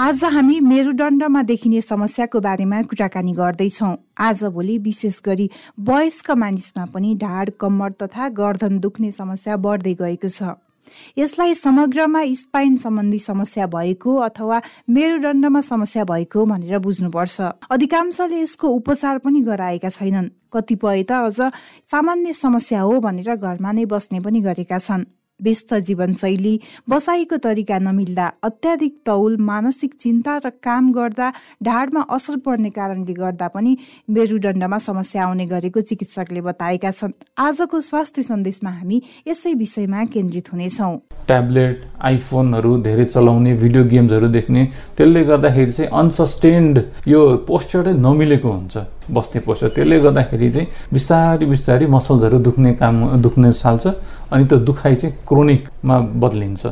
आज हामी मेरुदण्डमा देखिने समस्याको बारेमा कुराकानी गर्दैछौ। भोलि विशेष गरी वयस्क मानिसमा पनि ढाड कम्मर तथा गर्दन दुख्ने समस्या बढ्दै गएको छ। यसलाई समग्रमा स्पाइन सम्बन्धी समस्या भएको अथवा मेरुदण्डमा समस्या भएको भनेर बुझ्नुपर्छ। अधिकांशले यसको उपचार पनि गराएका छैनन्। कतिपय त अझ सामान्य समस्या हो भनेर घरमा नै बस्ने पनि गरेका छन्। व्यस्त जीवनशैली बसाइको तरिका नमिल्दा अत्याधिक तौल मानसिक चिन्ता र काम गर्दा ढाडमा असर पर्ने कारणले गर्दा पनि मेरुदण्डमा समस्या आउने गरेको चिकित्सकले बताएका छन्। आजको स्वास्थ्य सन्देशमा हामी यसै विषयमा केन्द्रित हुनेछौँ। ट्याब्लेट आइफोनहरू धेरै चलाउने भिडियो गेम्सहरू देख्ने त्यसले गर्दाखेरि चाहिँ अनसस्टेन्ड यो पोस्चरै नमिलेको हुन्छ। बस्ने पोस्चर त्यसले गर्दाखेरि चाहिँ बिस्तारै बिस्तारै मसल्सहरू दुख्ने काम दुख्ने थाल्छ। अनि त्यो दुखाइ चाहिँ क्रोनिकमा बदलिन्छ।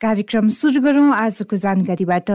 कार्यक्रम सुरु गरौँ आजको जानकारीबाट।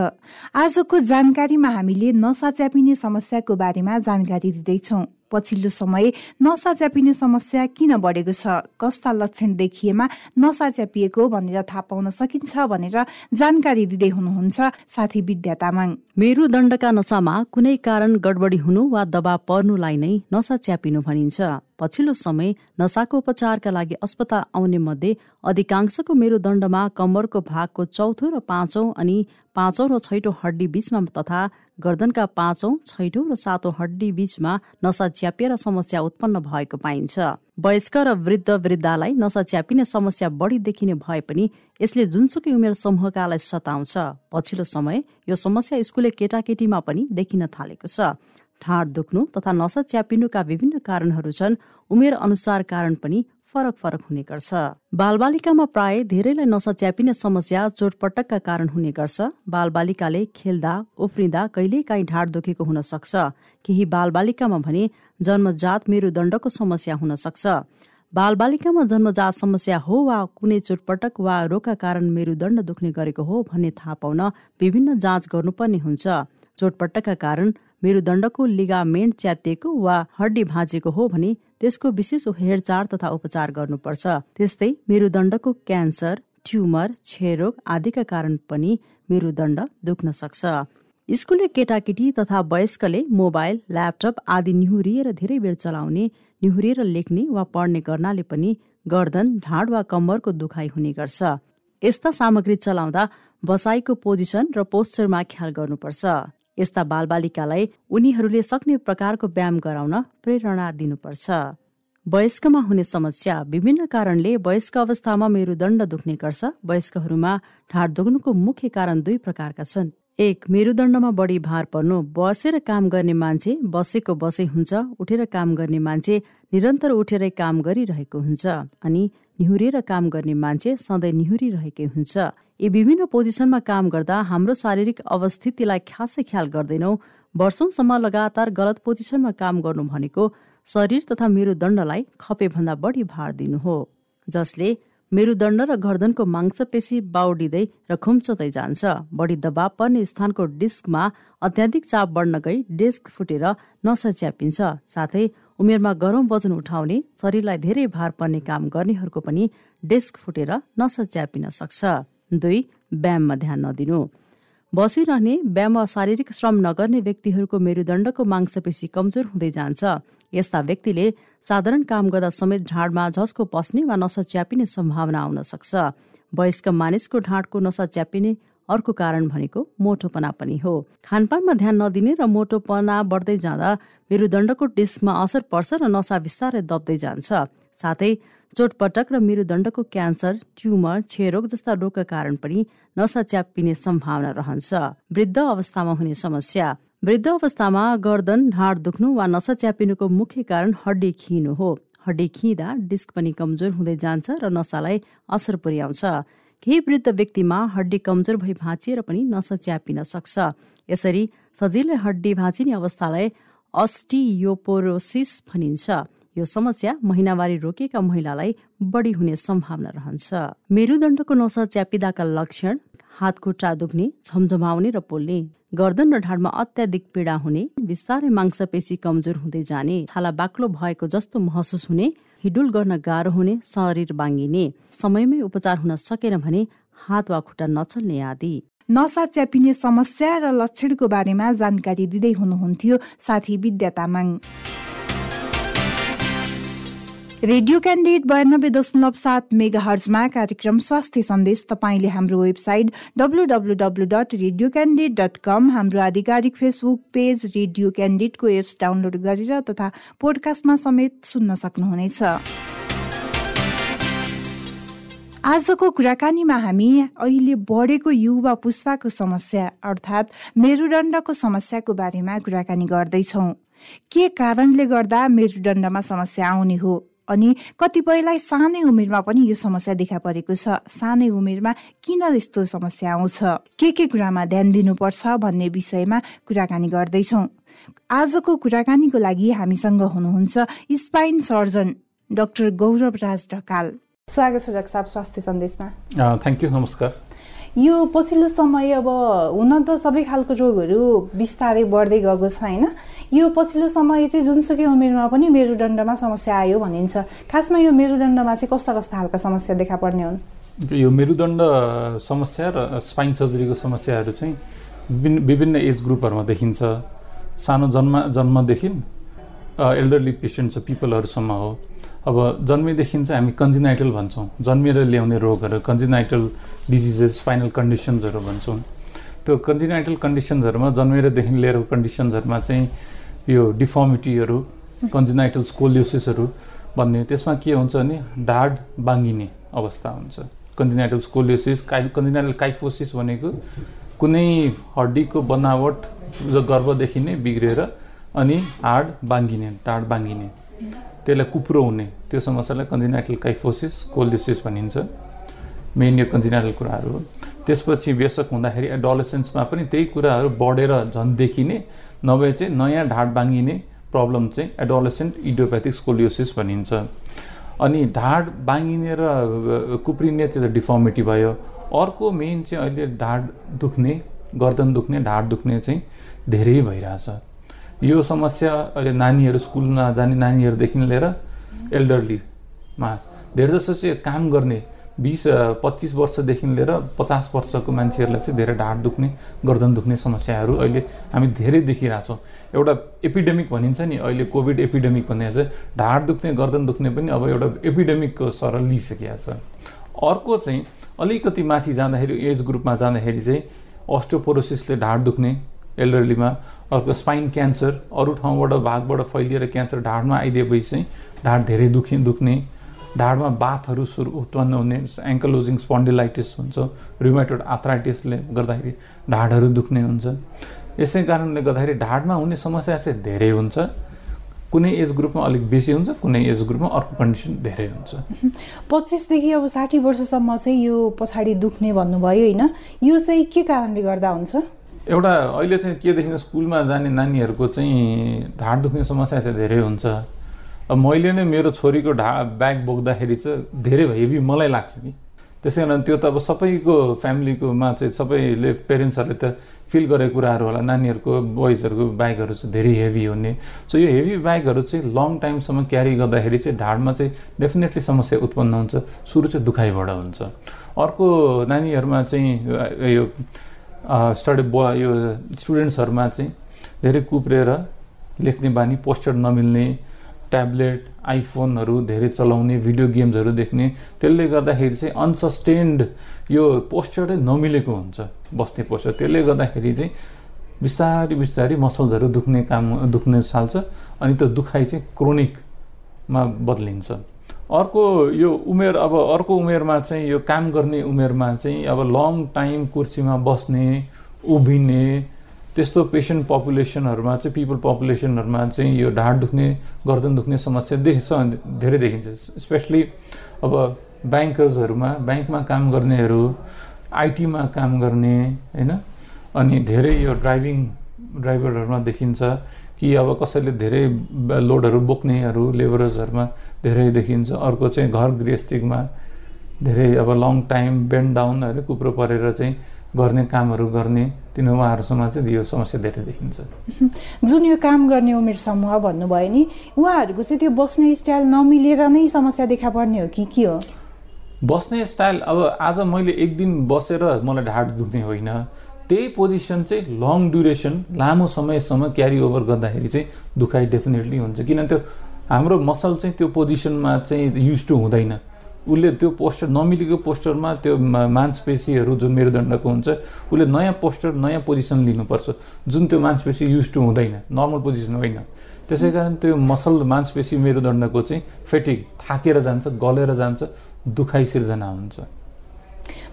आजको जानकारीमा हामीले नसा च्यापिने समस्याको बारेमा जानकारी दिँदैछौँ। पछिल्लो समय नसा च्यापिने समस्या किन बढेको छ? कस्ता लक्षण देखिएमा नसा च्यापिएको भनेर थाहा पाउन सकिन्छ भनेर जानकारी दिँदै हुनुहुन्छ साथी विद्या तामाङ। मेरुदण्डका नसामा कुनै कारण गडबडी हुनु वा दबाव पर्नुलाई नै नसा च्यापिनु भनिन्छ। पछिल्लो समय नसाको उपचारका लागि अस्पताल आउने मध्ये अधिकांशको मेरुदण्डमा कम्मरको भागको चौथो र पाँचौं अनि पाँचौं र छैटौँ हड्डी बीचमा तथा गर्दनका पाँचौं छैठौँ र सातौं हड्डी बीचमा नसा च्यापिएर समस्या उत्पन्न भएको पाइन्छ। वयस्क र वृद्ध वृद्धालाई नसा च्यापिने समस्या बढी देखिने भए पनि यसले जुनसुकै उमेर समूहकालाई सताउँछ। पछिल्लो समय यो समस्या स्कुले केटाकेटीमा पनि देखिन थालेको छ। ढाड दुख्नु तथा नसा च्यापिनुका विभिन्न कारणहरू छन्। उमेर अनुसार कारण पनि फरक फरक हुने गर्छ। बालबालिकामा प्राय धेरैलाई नसा च्यापिने समस्या चोटपटकका कारण हुने गर्छ। बालबालिकाले खेल्दा उफ्रिँदा कहिलेकाहीँ ढाड दुखेको हुन सक्छ। केही बालबालिकामा भने जन्मजात मेरुदण्डको समस्या हुन सक्छ। बालबालिकामा जन्मजात समस्या हो वा कुनै चोटपटक वा रोगका कारण मेरुदण्ड दुख्ने गरेको हो भन्ने थाहा पाउन विभिन्न जाँच गर्नुपर्ने हुन्छ। चोटपटकका कारण मेरुदण्डको लिगामेन्ट च्यातिएको वा हड्डी भाँचेको हो भने त्यसको विशेष हेरचाह तथा उपचार गर्नुपर्छ। त्यस्तै मेरुदण्डको क्यान्सर ट्युमर क्षयरोग आदिका कारण पनि मेरुदण्ड दुख्न सक्छ। स्कुले केटाकेटी तथा वयस्कले मोबाइल ल्यापटप आदि निहुरिएर धेरै बेर चलाउने निहुरिएर लेख्ने वा पढ्ने गर्नाले पनि गर्दन ढाड वा कम्मरको दुखाइ हुने गर्छ। यस्ता सामग्री चलाउँदा बसाइको पोजिसन र पोस्चरमा ख्याल गर्नुपर्छ। यस्ता बालबालिकालाई उनीहरूले सक्ने प्रकारको व्यायाम गराउन प्रेरणा दिनुपर्छ। वयस्कमा हुने समस्या विभिन्न कारणले वयस्क अवस्थामा मेरुदण्ड दुख्ने गर्छ। वयस्कहरूमा ढाड दुख्नुको मुख्य कारण दुई प्रकारका छन्। एक मेरुदण्डमा बढी भार पर्नु। बसेर काम गर्ने मान्छे बसेको बसै हुन्छ उठेर काम गर्ने मान्छे निरन्तर उठेरै काम गरिरहेको हुन्छ। अनि निहुरेर काम गर्ने मान्छे सधैँ निहुरिरहेकै हुन्छ। यी विभिन्न पोजिसनमा काम गर्दा हाम्रो शारीरिक अवस्थितिलाई खासै ख्याल गर्दैनौ। वर्षौंसम्म लगातार गलत पोजिसनमा काम गर्नु भनेको शरीर तथा मेरुदण्डलाई खपेभन्दा बढी भार दिनु हो जसले मेरुदण्ड र गर्दनको मांसपेशी बाउडिँदै र खुम्चदै जान्छ। बढी दबाव पर्ने स्थानको डिस्कमा अत्याधिक चाप बढ्न गई डिस्क फुटेर नसा च्यापिन्छ साथै उमेरमा गरौँ वजन उठाउने शरीरलाई धेरै भार पर्ने काम गर्नेहरूको पनि डेस्क फुटेर नसा च्यापिन सक्छ। दुई व्यायाममा ध्यान नदिनु। बसिरहने व्यायाम वा शारीरिक श्रम नगर्ने व्यक्तिहरूको मेरुदण्डको मांसपेशी कमजोर हुँदै जान्छ। यस्ता व्यक्तिले साधारण काम गर्दा समेत ढाडमा झस्को पस्ने वा नसा च्यापिने सम्भावना आउन सक्छ। वयस्क मानिसको ढाडको नसा च्यापिने अर्को कारण भनेको मोटोपना पनि हो। खानपानमा ध्यान नदिने र मोटोपना बढ्दै जाँदा मेरुदण्डको डिस्कमा असर पर्छ र नसा बिस्तारै दब्दै जान्छ। साथै चोटपटक र मेरुदण्डको क्यान्सर ट्युमर क्षयरोग जस्ता रोगका कारण पनि नसा च्यापिने सम्भावना रहन्छ। वृद्ध अवस्थामा हुने समस्या। वृद्ध अवस्थामा गर्दन ढाड दुख्नु वा नसा च्यापिनुको मुख्य कारण हड्डी खिनु हो। हड्डी खिँदा डिस्क पनि कमजोर हुँदै जान्छ र नसालाई असर पुर्याउँछ। केही वृद्ध व्यक्तिमा हड्डी कमजोर भई भाँचिएर पनि नसा च्यापिन सक्छ। यसरी सजिलै हड्डी भाँचिने अवस्थालाई अस्टियोपोरोसिस भनिन्छ। यो समस्या महिनावारी रोकेका महिलालाई बढी हुने सम्भावना रहन्छ। मेरुदण्डको नसा च्यापिदाका लक्षण हात खुट्टा दुख्ने झमझमाउने र पोल्ने। गर्दन र ढाडमा अत्याधिक पीडा हुने बिस्तारै मांसपेशी कमजोर हुँदै जाने छाला बाक्लो भएको जस्तो महसुस हुने हिडुल गर्न गाह्रो हुने शरीर बाङ्गिने समयमै उपचार हुन सकेन भने हात वा खुट्टा नचल्ने आदि। नसा च्यापिने समस्या र लक्षणको बारेमा जानकारी दिँदै हुनुहुन्थ्यो साथी विद्या तामाङ। रेडियो क्यान्डिडेट बयानब्बे दशमलव सात मेगा हर्जमा कार्यक्रम स्वास्थ्य सन्देश तपाईँले हाम्रो website W W W dot radio candidate dot com हाम्रो आधिकारिक फेसबुक पेज रेडियो क्यान्डिडेटको एप्स डाउनलोड गरेर तथा पोडकास्टमा समेत सुन्न सक्नुहुनेछ। आजको कुराकानीमा हामी अहिले बढेको युवा पुस्ताको समस्या अर्थात् मेरुदण्डको समस्याको बारेमा कुराकानी गर्दैछौ। के कारणले गर्दा मेरुदण्डमा समस्या आउने हो? अनि कतिपयलाई सानै उमेरमा पनि यो समस्या देखा परेको छ। सानै उमेरमा किन यस्तो समस्या आउँछ? के के कुरामा ध्यान दिनुपर्छ भन्ने विषयमा कुराकानी गर्दैछौँ। आजको कुराकानीको लागि हामीसँग हुनुहुन्छ spine surgeon doctor Gaurav Raj Dhakal. स्वागत छ डाक्टर साहब स्वास्थ्य सन्देशमा। थ्याङ्क यू नमस्कार। यो पछिल्लो समय अब हुन त सबै खालको रोगहरू बिस्तारै बढ्दै गएको छ होइन? यो पछिल्लो समय चाहिँ जुनसुकै उमेरमा पनि मेरुदण्डमा समस्या आयो भनिन्छ। खासमा यो मेरुदण्डमा चाहिँ कस्ता कस्ता खालका समस्या देखा पर्ने हुन्? यो मेरुदण्ड समस्या र स्पाइन सर्जरीको समस्याहरू चाहिँ विभिन्न एज ग्रुपहरूमा देखिन्छ। सानो जन्म जन्मदेखि एल्डरली पेसेन्ट छ पिपलहरूसम्म हो। अब जन्मेदेखि चाहिँ हामी कन्जिनाइटल भन्छौँ। जन्मेर ल्याउने रोगहरू कन्जिनाइटल डिजिजेस स्पाइनल कन्डिसन्सहरू भन्छौँ। त्यो कन्जिनाइटल कन्डिसन्सहरूमा जन्मेरदेखि लिएर कन्डिसन्सहरूमा चाहिँ यो डिफर्मिटीहरू कन्जिनाइटल स्कोलियोसिसहरू भन्ने त्यसमा के हुन्छ भने ढाड बाङ्गिने अवस्था हुन्छ। कन्जिनाइटल स्कोलियोसिस काइ कन्जिनाइटल काइफोसिस भनेको कुनै हड्डीको बनावट गर्भदेखि नै बिग्रेर अनि हाड बाङ्गिने ढाड बाङ्गिने त्यसलाई कुप्रो हुने त्यो समस्यालाई कन्जिनाइटल काइफोसिस कोलियोसिस भनिन्छ। मेन यो कन्जिनाइटल कुराहरू हो। त्यसपछि बेसक हुँदाखेरि एडोलेसेन्समा पनि त्यही कुराहरू बढेर झन् देखिने नभए चाहिँ नयाँ ढाड बाङ्गिने प्रब्लम चाहिँ एडोलेसेन्ट इडियोप्याथिक स्कोलियोसिस भनिन्छ। अनि ढाड बाङ्गिने र कुप्रिने त्यो त डिफर्मिटी भयो। अर्को मेन चाहिँ अहिले ढाड दुख्ने गर्दन दुख्ने ढाड दुख्ने चाहिँ धेरै भइरहेछ। यो समस्या अहिले नानीहरू स्कुलमा जाने नानीहरूदेखि लिएर एल्डरलीमा धेरै जसो चाहिँ काम गर्ने बिस पच्चिस वर्षदेखि लिएर पचास वर्षको मान्छेहरूलाई चाहिँ धेरै ढाड दुख्ने गर्दन दुख्ने समस्याहरू अहिले हामी धेरै देखिरहेछौँ एउटा एपिडेमिक भनिन्छ नि अहिले कोभिड एपिडेमिक भन्ने चाहिँ ढाड दुख्ने गर्दन दुख्ने पनि अब एउटा एपिडेमिकको सर लिइसकेको छ। अर्को चाहिँ अलिकति माथि जाँदाखेरि एज ग्रुपमा जाँदाखेरि चाहिँ अस्टोपोरोसिसले ढाड दुख्ने एल्डरलीमा स्पाइन क्यान्सर अरू ठाउँबाट भागबाट फैलिएर क्यान्सर ढाडमा आइदिएपछि चाहिँ ढाड धेरै दुखी दुख्ने ढाडमा बाथहरू सुरु उत्पन्न हुने एङ्कलोजिङ स्पन्डिलाइटिस हुन्छ रिमेटोड आथराइटिसले गर्दाखेरि ढाडहरू दुख्ने हुन्छ। यसै कारणले गर्दाखेरि ढाडमा हुने समस्या चाहिँ धेरै हुन्छ। कुनै एज ग्रुपमा अलिक बेसी हुन्छ कुनै एज ग्रुपमा अर्को कन्डिसन धेरै हुन्छ। पच्चिसदेखि अब साठी वर्षसम्म चाहिँ यो पछाडि दुख्ने भन्नुभयो होइन। यो चाहिँ के कारणले गर्दा हुन्छ? एउटा अहिले चाहिँ के देखिन्छ स्कुलमा जाने नानीहरूको चाहिँ ढाड दुख्ने समस्या चाहिँ धेरै हुन्छ। अब मैले नै मेरो छोरीको ढा ब्याग बोक्दाखेरि चाहिँ धेरै हेभी मलाई लाग्छ कि। त्यसै कारण त्यो त अब सबैको फ्यामिलीकोमा चाहिँ सबैले पेरेन्ट्सहरूले त फिल गरेको कुराहरू होला। नानीहरूको बोइजहरूको बाइकहरू चाहिँ धेरै हेभी हुने। सो यो हेभी बाइकहरू चाहिँ लङ टाइमसम्म क्यारी गर्दाखेरि चाहिँ ढाडमा चाहिँ डेफिनेटली समस्या उत्पन्न हुन्छ। सुरु चाहिँ दुखाइबाट हुन्छ। अर्को नानीहरूमा चाहिँ यो स्टडी ब यो स्टुडेन्ट्सहरूमा चाहिँ धेरै कुप्रेर लेख्ने बानी पोस्टर नमिल्ने ट्याब्लेट आइफोनहरू धेरै चलाउने भिडियो गेम्सहरू देख्ने त्यसले गर्दाखेरि चाहिँ अनसस्टेन्ड यो पोस्चरै नमिलेको हुन्छ बस्ने पोस्चर त्यसले गर्दाखेरि चाहिँ बिस्तारै बिस्तारै मसल्सहरू दुख्ने काम दुख्ने थाल्छ अनि त्यो दुखाइ चाहिँ क्रोनिकमा बदलिन्छ। अर्को यो उमेर अब अर्को उमेरमा चाहिँ यो काम गर्ने उमेरमा चाहिँ अब लङ टाइम कुर्सीमा बस्ने उभिने त्यस्तो पेसेन्ट पपुलेसनहरूमा चाहिँ पिपल पपुलेसनहरूमा चाहिँ यो ढाड दुख्ने गर्दन दुख्ने समस्या देखिन्छ धेरै देखिन्छ। स्पेसली अब ब्याङ्कर्सहरूमा ब्याङ्कमा काम गर्नेहरू आइटीमा काम गर्ने होइन? अनि धेरै यो ड्राइभिङ ड्राइभरहरूमा देखिन्छ। कि अब कसैले धेरै लोडहरू बोक्नेहरू लेबरर्सहरूमा धेरै देखिन्छ। अर्को चाहिँ घर गृहस्थीमा धेरै अब लङ टाइम बेन्ड डाउन होइन कुप्रो परेर चाहिँ गर्ने कामहरू गर्ने तिन उहाँहरूसँग चाहिँ यो समस्या धेरै देखिन्छ। जुन यो काम गर्ने उमेर समूह भन्नुभयो नि उहाँहरूको चाहिँ त्यो बस्ने स्टाइल नमिलेर नै समस्या देखा पर्ने हो कि के हो? बस्ने स्टाइल अब आज मैले एक दिन बसेर मलाई ढाड दुख्ने होइन। त्यही पोजिसन चाहिँ लङ ड्युरेसन लामो समयसम्म क्यारी ओभर गर्दाखेरि चाहिँ दुखाइ डेफिनेटली हुन्छ। किन त्यो हाम्रो मसल चाहिँ त्यो पोजिसनमा चाहिँ युज टु हुँदैन। उसले त्यो पोस्टर नमिलेको पोस्टरमा त्यो मांसपेसीहरू जुन मेरुदण्डको हुन्छ उसले नयाँ पोस्टर नयाँ पोजिसन लिनुपर्छ। जुन त्यो मांसपेसी युज टु हुँदैन नर्मल पोजिसन होइन। त्यसै कारण त्यो मसल मांसपेसी मेरुदण्डको चाहिँ फेटिक थाकेर जान्छ गलेर जान्छ दुखाइ सिर्जना हुन्छ।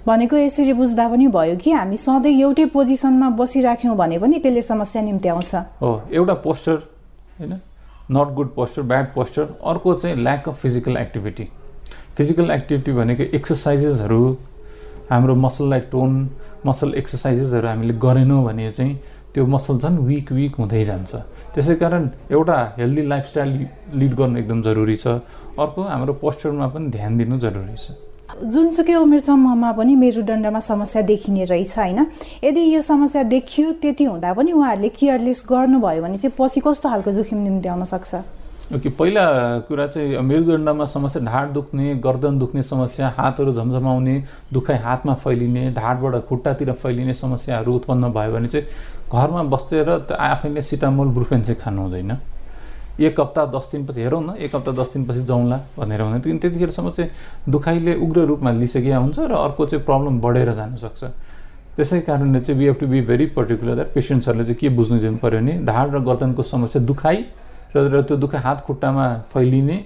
भनेको यसरी बुझ्दा पनि भयो कि हामी सधैँ एउटै पोजिसनमा बसिराख्यौँ भने पनि त्यसले समस्या निम्ति आउँछ। हो एउटा पोस्टर होइन? Not good posture bad posture अर्को चाहिँ lack of physical activity physical activity भनेको एक्सर्साइजेसहरू हाम्रो मसललाई टोन मसल एक्सर्साइजेसहरू हामीले गरेनौँ भने चाहिँ त्यो मसल झन् विक विक हुँदै जान्छ। त्यसै कारण एउटा हेल्दी लाइफस्टाइल लिड गर्नु एकदम जरुरी छ। अर्को हाम्रो पोस्चरमा पनि ध्यान दिनु जरुरी छ। जुनसुकै उमेर समूहमा पनि मेरुदण्डमा समस्या देखिने रहेछ होइन? यदि यो समस्या देखियो त्यति हुँदा पनि उहाँहरूले केयरलेस गर्नुभयो भने चाहिँ पछि कस्तो खालको जोखिम निम्ति आउन सक्छ? ओके पहिला कुरा चाहिँ मेरुदण्डमा समस्या ढाड दुख्ने गर्दन दुख्ने समस्या हातहरू झमझमाउने दुखाइ हातमा फैलिने ढाडबाट खुट्टातिर फैलिने समस्याहरू उत्पन्न भयो भने चाहिँ घरमा बसेर आफैले सिटामोल ब्रुफेन चाहिँ खानु हुँदैन। एक हप्ता दस दिनपछि हेरौँ न एक हप्ता दस दिनपछि जाउँला भनेर हुँदैन किन त्यतिखेरसम्म चाहिँ दुखाइले उग्र रूपमा लिइसकेका हुन्छ र अर्को चाहिँ प्रब्लम बढेर जानुसक्छ। त्यसै कारणले चाहिँ we have to be very particular that पेसेन्ट्सहरूले चाहिँ के बुझ्नु दिनु पऱ्यो भने ढाड र गर्दनको समस्या दुखाइ र त्यो दुःख हात खुट्टामा फैलिने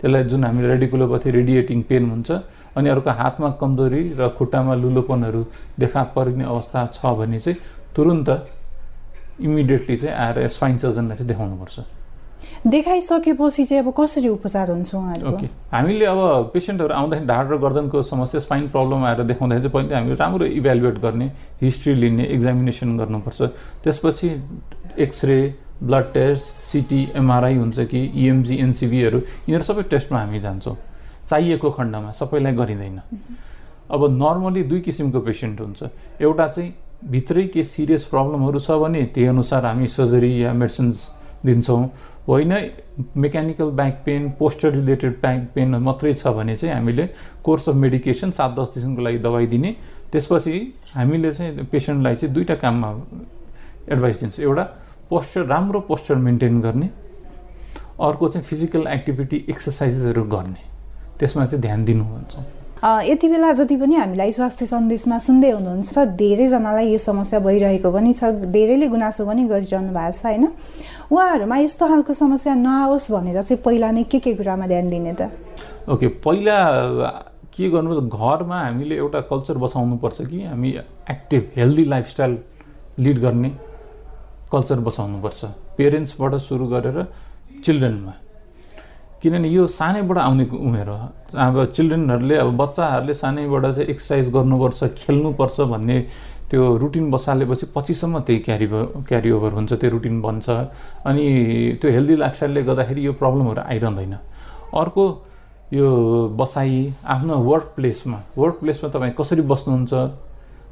त्यसलाई जुन हामी रेडिकुलोपथी रेडिएटिङ पेन हुन्छ अनि अर्को हातमा कमजोरी र खुट्टामा लुलोपनहरू देखा परिने अवस्था छ भने चाहिँ तुरुन्त इमिडिएटली चाहिँ आएर स्वाइन सर्जनलाई चाहिँ देखाउनुपर्छ। देखाइसकेपछि चाहिँ अब कसरी उपचार हुन्छ ओके। हामीले अब पेसेन्टहरू आउँदाखेरि ढाड र गर्दनको समस्या स्पाइन प्रब्लम आएर देखाउँदाखेरि चाहिँ पहिले हामीले राम्रो इभ्यालुएट गर्ने हिस्ट्री लिने एक्जामिनेसन गर्नुपर्छ। त्यसपछि X ray blood test CT MRI हुन्छ कि इएमजी एनसिबीहरू यिनीहरू सबै टेस्टमा हामी जान्छौँ। चाहिएको खण्डमा सबैलाई गरिँदैन। अब नर्मली दुई किसिमको पेसेन्ट हुन्छ। एउटा चाहिँ भित्रै के सिरियस प्रब्लमहरू छ भने त्यही अनुसार हामी सर्जरी या मेडिसिन्स दिन्छौँ। होइन mechanical back pain posture related back pain मात्रै छ भने चाहिँ हामीले कोर्स अफ मेडिकेसन सात दस दिनको लागि दबाई दिने। त्यसपछि हामीले चाहिँ पेसेन्टलाई चाहिँ दुईवटा काममा एडभाइस दिन्छौँ। एउटा पोस्चर राम्रो पोस्चर मेन्टेन गर्ने। अर्को चाहिँ फिजिकल एक्टिभिटी एक्सर्साइजेसहरू गर्ने। त्यसमा चाहिँ ध्यान दिनुहुन्छ। यति बेला जति पनि हामीलाई स्वास्थ्य सन्देशमा सुन्दै हुनुहुन्छ धेरैजनालाई यो समस्या भइरहेको पनि छ धेरैले गुनासो पनि गरिरहनु भएको छ होइन? उहाँहरूमा यस्तो खालको समस्या नआओस् भनेर चाहिँ पहिला नै के के कुरामा ध्यान दिने त? ओके पहिला के गर्नुपर्छ घरमा हामीले एउटा कल्चर बसाउनुपर्छ कि हामी एक्टिभ हेल्दी लाइफस्टाइल लिड गर्ने कल्चर बसाउनुपर्छ। पेरेन्ट्सबाट सुरु गरेर चिल्ड्रेनमा। किनभने यो सानैबाट आउने उमेर हो। अब चिल्ड्रेनहरूले अब बच्चाहरूले सानैबाट चाहिँ एक्सर्साइज गर्नुपर्छ खेल्नुपर्छ भन्ने त्यो रुटिन बसालेपछि पछिसम्म त्यही क्यारी क्यारी ओभर हुन्छ त्यो रुटिन बन्छ। अनि त्यो हेल्दी लाइफस्टाइलले गर्दाखेरि यो प्रब्लमहरू आइरहँदैन। अर्को यो बसाइ आफ्नो वर्क प्लेसमा वर्क प्लेसमा तपाईँ कसरी बस्नुहुन्छ?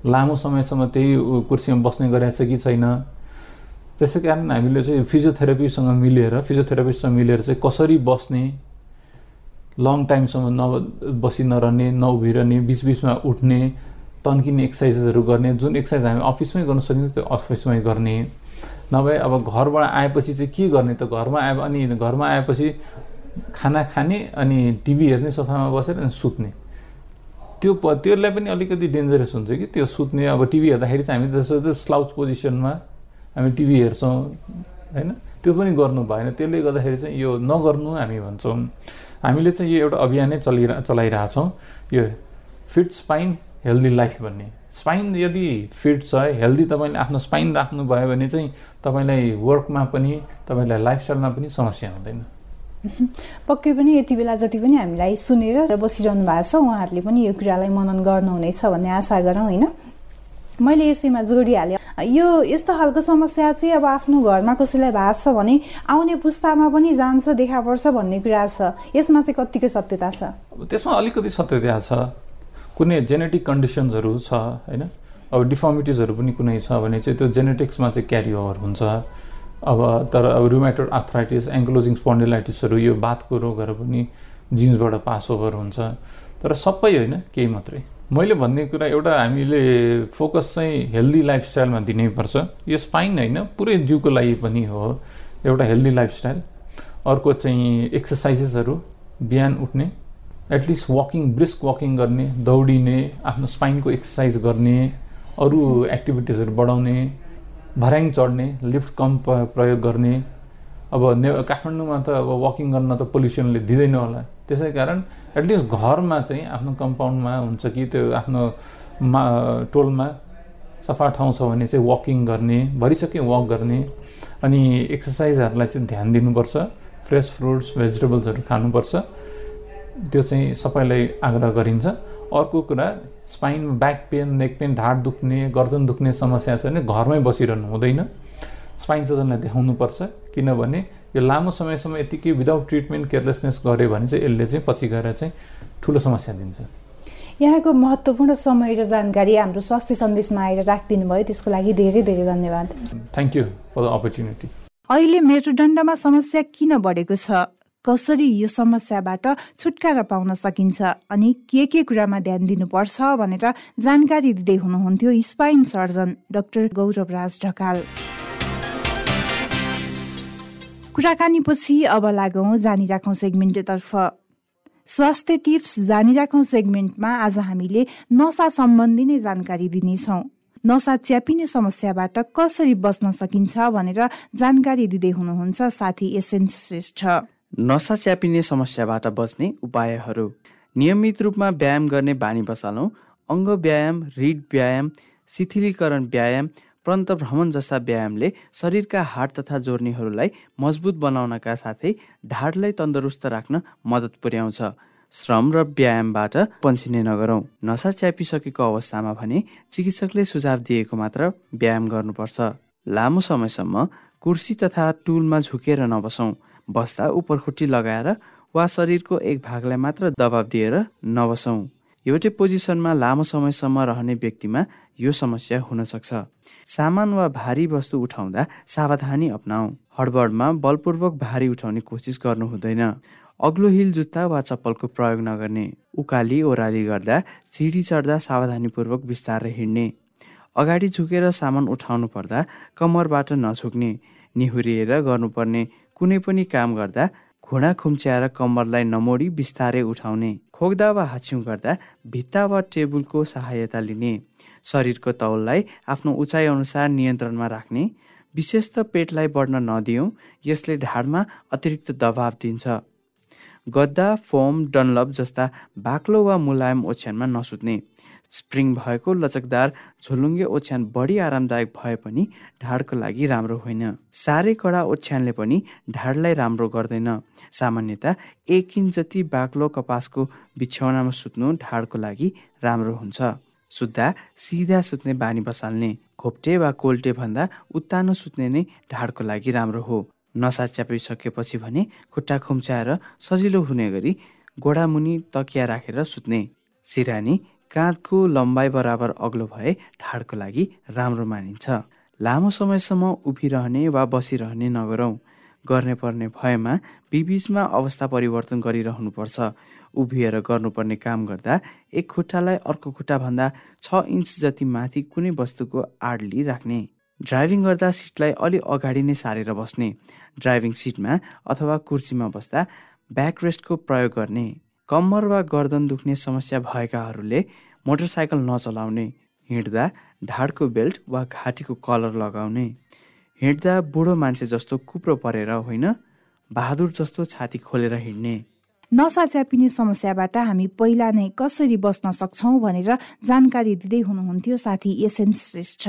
लामो समयसम्म त्यही कुर्सीमा बस्ने गरेछ कि छैन? त्यसै कारण हामीले चाहिँ फिजियोथेरापीसँग मिलेर फिजियोथेरापिस्टसँग मिलेर चाहिँ कसरी बस्ने लङ टाइमसम्म न बसी नरहने नउभिरहने बिचबिचमा उठ्ने तन्किने एक्सर्साइजेसहरू गर्ने जुन एक्सर्साइज हामी अफिसमै गर्न सकिन्छ त्यो अफिसमै गर्ने। नभए अब घरबाट आएपछि चाहिँ के गर्ने त? घरमा आए अनि घरमा आएपछि खाना खाने अनि टिभी हेर्ने सोफामा बसेर अनि सुत्ने। त्यो प त्यसलाई पनि अलिकति डेन्जरस हुन्छ कि? त्यो सुत्ने अब टिभी हेर्दाखेरि चाहिँ हामी जस्तो स्लाउच पोजिसनमा हामी टिभी हेर्छौँ होइन? त्यो पनि गर्नु भएन। त्यसले गर्दाखेरि चाहिँ यो नगर्नु हामी भन्छौँ। हामीले चाहिँ यो एउटा अभियानै चलिरह चलाइरहेछौँ। यो फिट स्पाइन हेल्दी लाइफ भन्ने। स्पाइन यदि फिट छ हेल्दी तपाईँले आफ्नो स्पाइन राख्नुभयो भने चाहिँ तपाईँलाई वर्कमा पनि तपाईँलाई लाइफस्टाइलमा पनि समस्या हुँदैन। पक्कै पनि यति बेला जति पनि हामीलाई सुनेर र बसिरहनु भएको छ उहाँहरूले पनि यो कुरालाई मनन गर्नुहुनेछ भन्ने आशा गरौँ होइन? मैले यसैमा जोडिहालेँ। यो यस्तो खालको समस्या चाहिँ अब आफ्नो घरमा कसैलाई भएको छ भने आउने पुस्तामा पनि जान्छ देखा पर्छ भन्ने कुरा छ। यसमा चाहिँ कतिको सत्यता छ? त्यसमा अलिकति सत्यता छ। कुनै जेनेटिक कन्डिसन्सहरू छ होइन? अब डिफर्मिटिजहरू पनि कुनै छ भने चाहिँ त्यो जेनेटिक्समा चाहिँ क्यारी ओभर हुन्छ। अब तर अब रुमेटोड आर्थराइटिस एङ्क्लोजिङ स्पोन्डिलाइटिसहरू यो बातको रोगहरू पनि जिन्सबाट पास ओभर हुन्छ। तर सबै होइन केही मात्रै। मैले भन्ने कुरा एउटा हामीले फोकस चाहिँ हेल्दी लाइफस्टाइलमा दिनैपर्छ। यो स्पाइन होइन पुरै जिउको लागि पनि हो एउटा हेल्दी लाइफस्टाइल अर्को चाहिँ एक्सर्साइजेसहरू बिहान उठ्ने एटलिस्ट वाकिङ ब्रिस्क वाकिङ गर्ने दौडिने आफ्नो स्पाइनको एक्सर्साइज गर्ने अरू एक्टिभिटिजहरू बढाउने भर्याङ चढ्ने लिफ्ट कम प्रयोग गर्ने। अब ने काठमाडौँमा त अब वाकिङ गर्न त पोल्युसनले दिँदैन होला। त्यसै कारण एटलिस्ट घरमा चाहिँ आफ्नो कम्पाउन्डमा हुन्छ कि त्यो आफ्नो मा टोलमा सफा ठाउँ छ भने चाहिँ वाकिङ गर्ने भरिसक्यो वाक गर्ने अनि एक्सर्साइजहरूलाई चाहिँ ध्यान दिनुपर्छ फ्रेस फ्रुट्स भेजिटेबल्सहरू खानुपर्छ। त्यो चाहिँ सबैलाई आग्रह गरिन्छ। अर्को कुरा spine back pain neck pain ढाड दुख्ने गर्दन दुख्ने समस्या छ भने घरमै बसिरहनु हुँदैन। स्पाइन सर्जनलाई देखाउनुपर्छ किनभने यो लामो समयसम्म यतिकै विदाउट ट्रिटमेन्ट केयरलेसनेस गऱ्यो भने चाहिँ यसले चाहिँ पछि गएर चाहिँ ठुलो समस्या दिन्छ। यहाँको महत्त्वपूर्ण समय र जानकारी हाम्रो स्वास्थ्य सन्देशमा आएर राखिदिनु भयो। त्यसको लागि धेरै धेरै धन्यवाद। Thank you for the opportunity अहिले मेरुदण्डमा समस्या किन बढेको छ? कसरी यो समस्याबाट छुटकारा पाउन सकिन्छ? अनि के के कुरामा ध्यान दिनुपर्छ भनेर जानकारी दिँदै हुनुहुन्थ्यो spine surgeon doctor Gaurav Raj Dhakal. कुराकानीपछि अब लागौँ जानिराखौँ सेगमेन्टतर्फ स्वास्थ्य टिप्स जानिराखौँ सेगमेन्टमा आज हामीले नसा सम्बन्धी नै जानकारी दिनेछौँ। नसा च्यापिने समस्याबाट कसरी बच्न सकिन्छ भनेर जानकारी दिँदै हुनुहुन्छ साथी एसेन्स श्रेष्ठ। नसा च्यापिने समस्याबाट बच्ने उपायहरू। नियमित रूपमा व्यायाम गर्ने बानी बसालौँ। अङ्ग व्यायाम रिड व्यायाम शिथिलीकरण व्यायाम प्रन्त भ्रमण जस्ता व्यायामले शरीरका हाड तथा जोर्नीहरूलाई मजबुत बनाउनका साथै ढाडलाई तन्दुरुस्त राख्न मद्दत पुर्याउँछ। श्रम र व्यायामबाट पन्छिने नगरौँ। नसा च्यापिसकेको अवस्थामा भने चिकित्सकले सुझाव दिएको मात्र व्यायाम गर्नुपर्छ। लामो समयसम्म कुर्सी तथा टुलमा झुकेर नबसौँ। बस्दा उपरखुट्टी लगाएर वा शरीरको एक भागलाई मात्र दबाब दिएर नबसौँ। एउटै पोजिसनमा लामो समयसम्म रहने व्यक्तिमा यो समस्या हुन सक्छ सामान वा भारी वस्तु उठाउँदा सावधानी अप्नाऊ। हडबडमा बलपूर्वक भारी उठाउने कोसिस गर्नु हुँदैन। अग्लो हिल जुत्ता वा चप्पलको प्रयोग नगर्ने उकाली ओह्राली गर्दा सिडी चढ्दा सावधानीपूर्वक बिस्तारै हिँड्ने। अगाडि झुकेर सामान उठाउनु पर्दा कम्मरबाट नझुक्ने निहुरिएर गर्नुपर्ने कुनै पनि काम गर्दा घुँडा खुम्च्याएर कम्मरलाई नमोडी बिस्तारै उठाउने। खोक्दा वा हाछ्यौँ गर्दा भित्ता वा टेबुलको सहायता लिने। शरीरको तौललाई आफ्नो उचाइ अनुसार नियन्त्रणमा राख्ने। विशेष त पेटलाई बढ्न नदियौँ यसले ढाडमा अतिरिक्त दबाव दिन्छ। गद्दा फोम डनलप जस्ता बाक्लो वा मुलायम ओछ्यानमा नसुत्ने। स्प्रिङ भएको लचकदार झोलुङ्गे ओछ्यान बढी आरामदायक भए पनि ढाडको लागि राम्रो होइन। साह्रै कडा ओछ्यानले पनि ढाडलाई राम्रो गर्दैन। सामान्यत एक इन्च जति बाक्लो कपासको बिछौनामा सुत्नु ढाडको लागि राम्रो हुन्छ। सुत्दा सिधा सुत्ने बानी बसाल्ने घोप्टे वा कोल्टे भन्दा उत्तानो सुत्ने नै ढाडको लागि राम्रो हो। नसा च्यापिसकेपछि भने खुट्टा खुम्च्याएर सजिलो हुने गरी गोडामुनि तकिया राखेर सुत्ने। सिरानी काँधको लम्बाइ बराबर अग्लो भए ढाडको लागि राम्रो मानिन्छ। लामो समयसम्म उभिरहने वा बसिरहने नगरौँ। गर्ने पर्ने भएमा बिबिचमा अवस्था परिवर्तन गरिरहनुपर्छ। उभिएर गर्नुपर्ने काम गर्दा एक खुट्टालाई अर्को खुट्टाभन्दा छ इन्च जति माथि कुनै वस्तुको आडली राख्ने। ड्राइभिङ गर्दा सिटलाई अलि अगाडि नै सारेर बस्ने। ड्राइभिङ सिटमा अथवा कुर्सीमा बस्दा ब्याक रेस्टको प्रयोग गर्ने। कम्मर वा गर्दन दुख्ने समस्या भएकाहरूले मोटरसाइकल नचलाउने हिँड्दा ढाडको बेल्ट वा घाँटीको कलर लगाउने हिँड्दा बुढो मान्छे जस्तो कुप्रो परेर होइन बहादुर जस्तो छाती खोलेर हिँड्ने। नसा च्यापिने समस्याबाट हामी पहिला नै कसरी बस्न सक्छौँ भनेर जानकारी दिँदै हुनुहुन्थ्यो साथी एसएन श्रेष्ठ।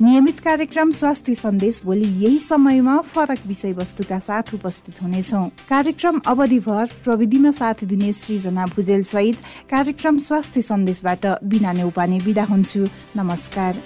नियमित कार्यक्रम स्वास्थ्य सन्देश भोलि यही समयमा फरक विषयवस्तुका साथ उपस्थित हुनेछौ। कार्यक्रम अवधिभर प्रविधिमा साथ दिने सृजना भुजेल सहित कार्यक्रम स्वास्थ्य सन्देशबाट बिना नेउपाने विदा हुन्छु। नमस्कार।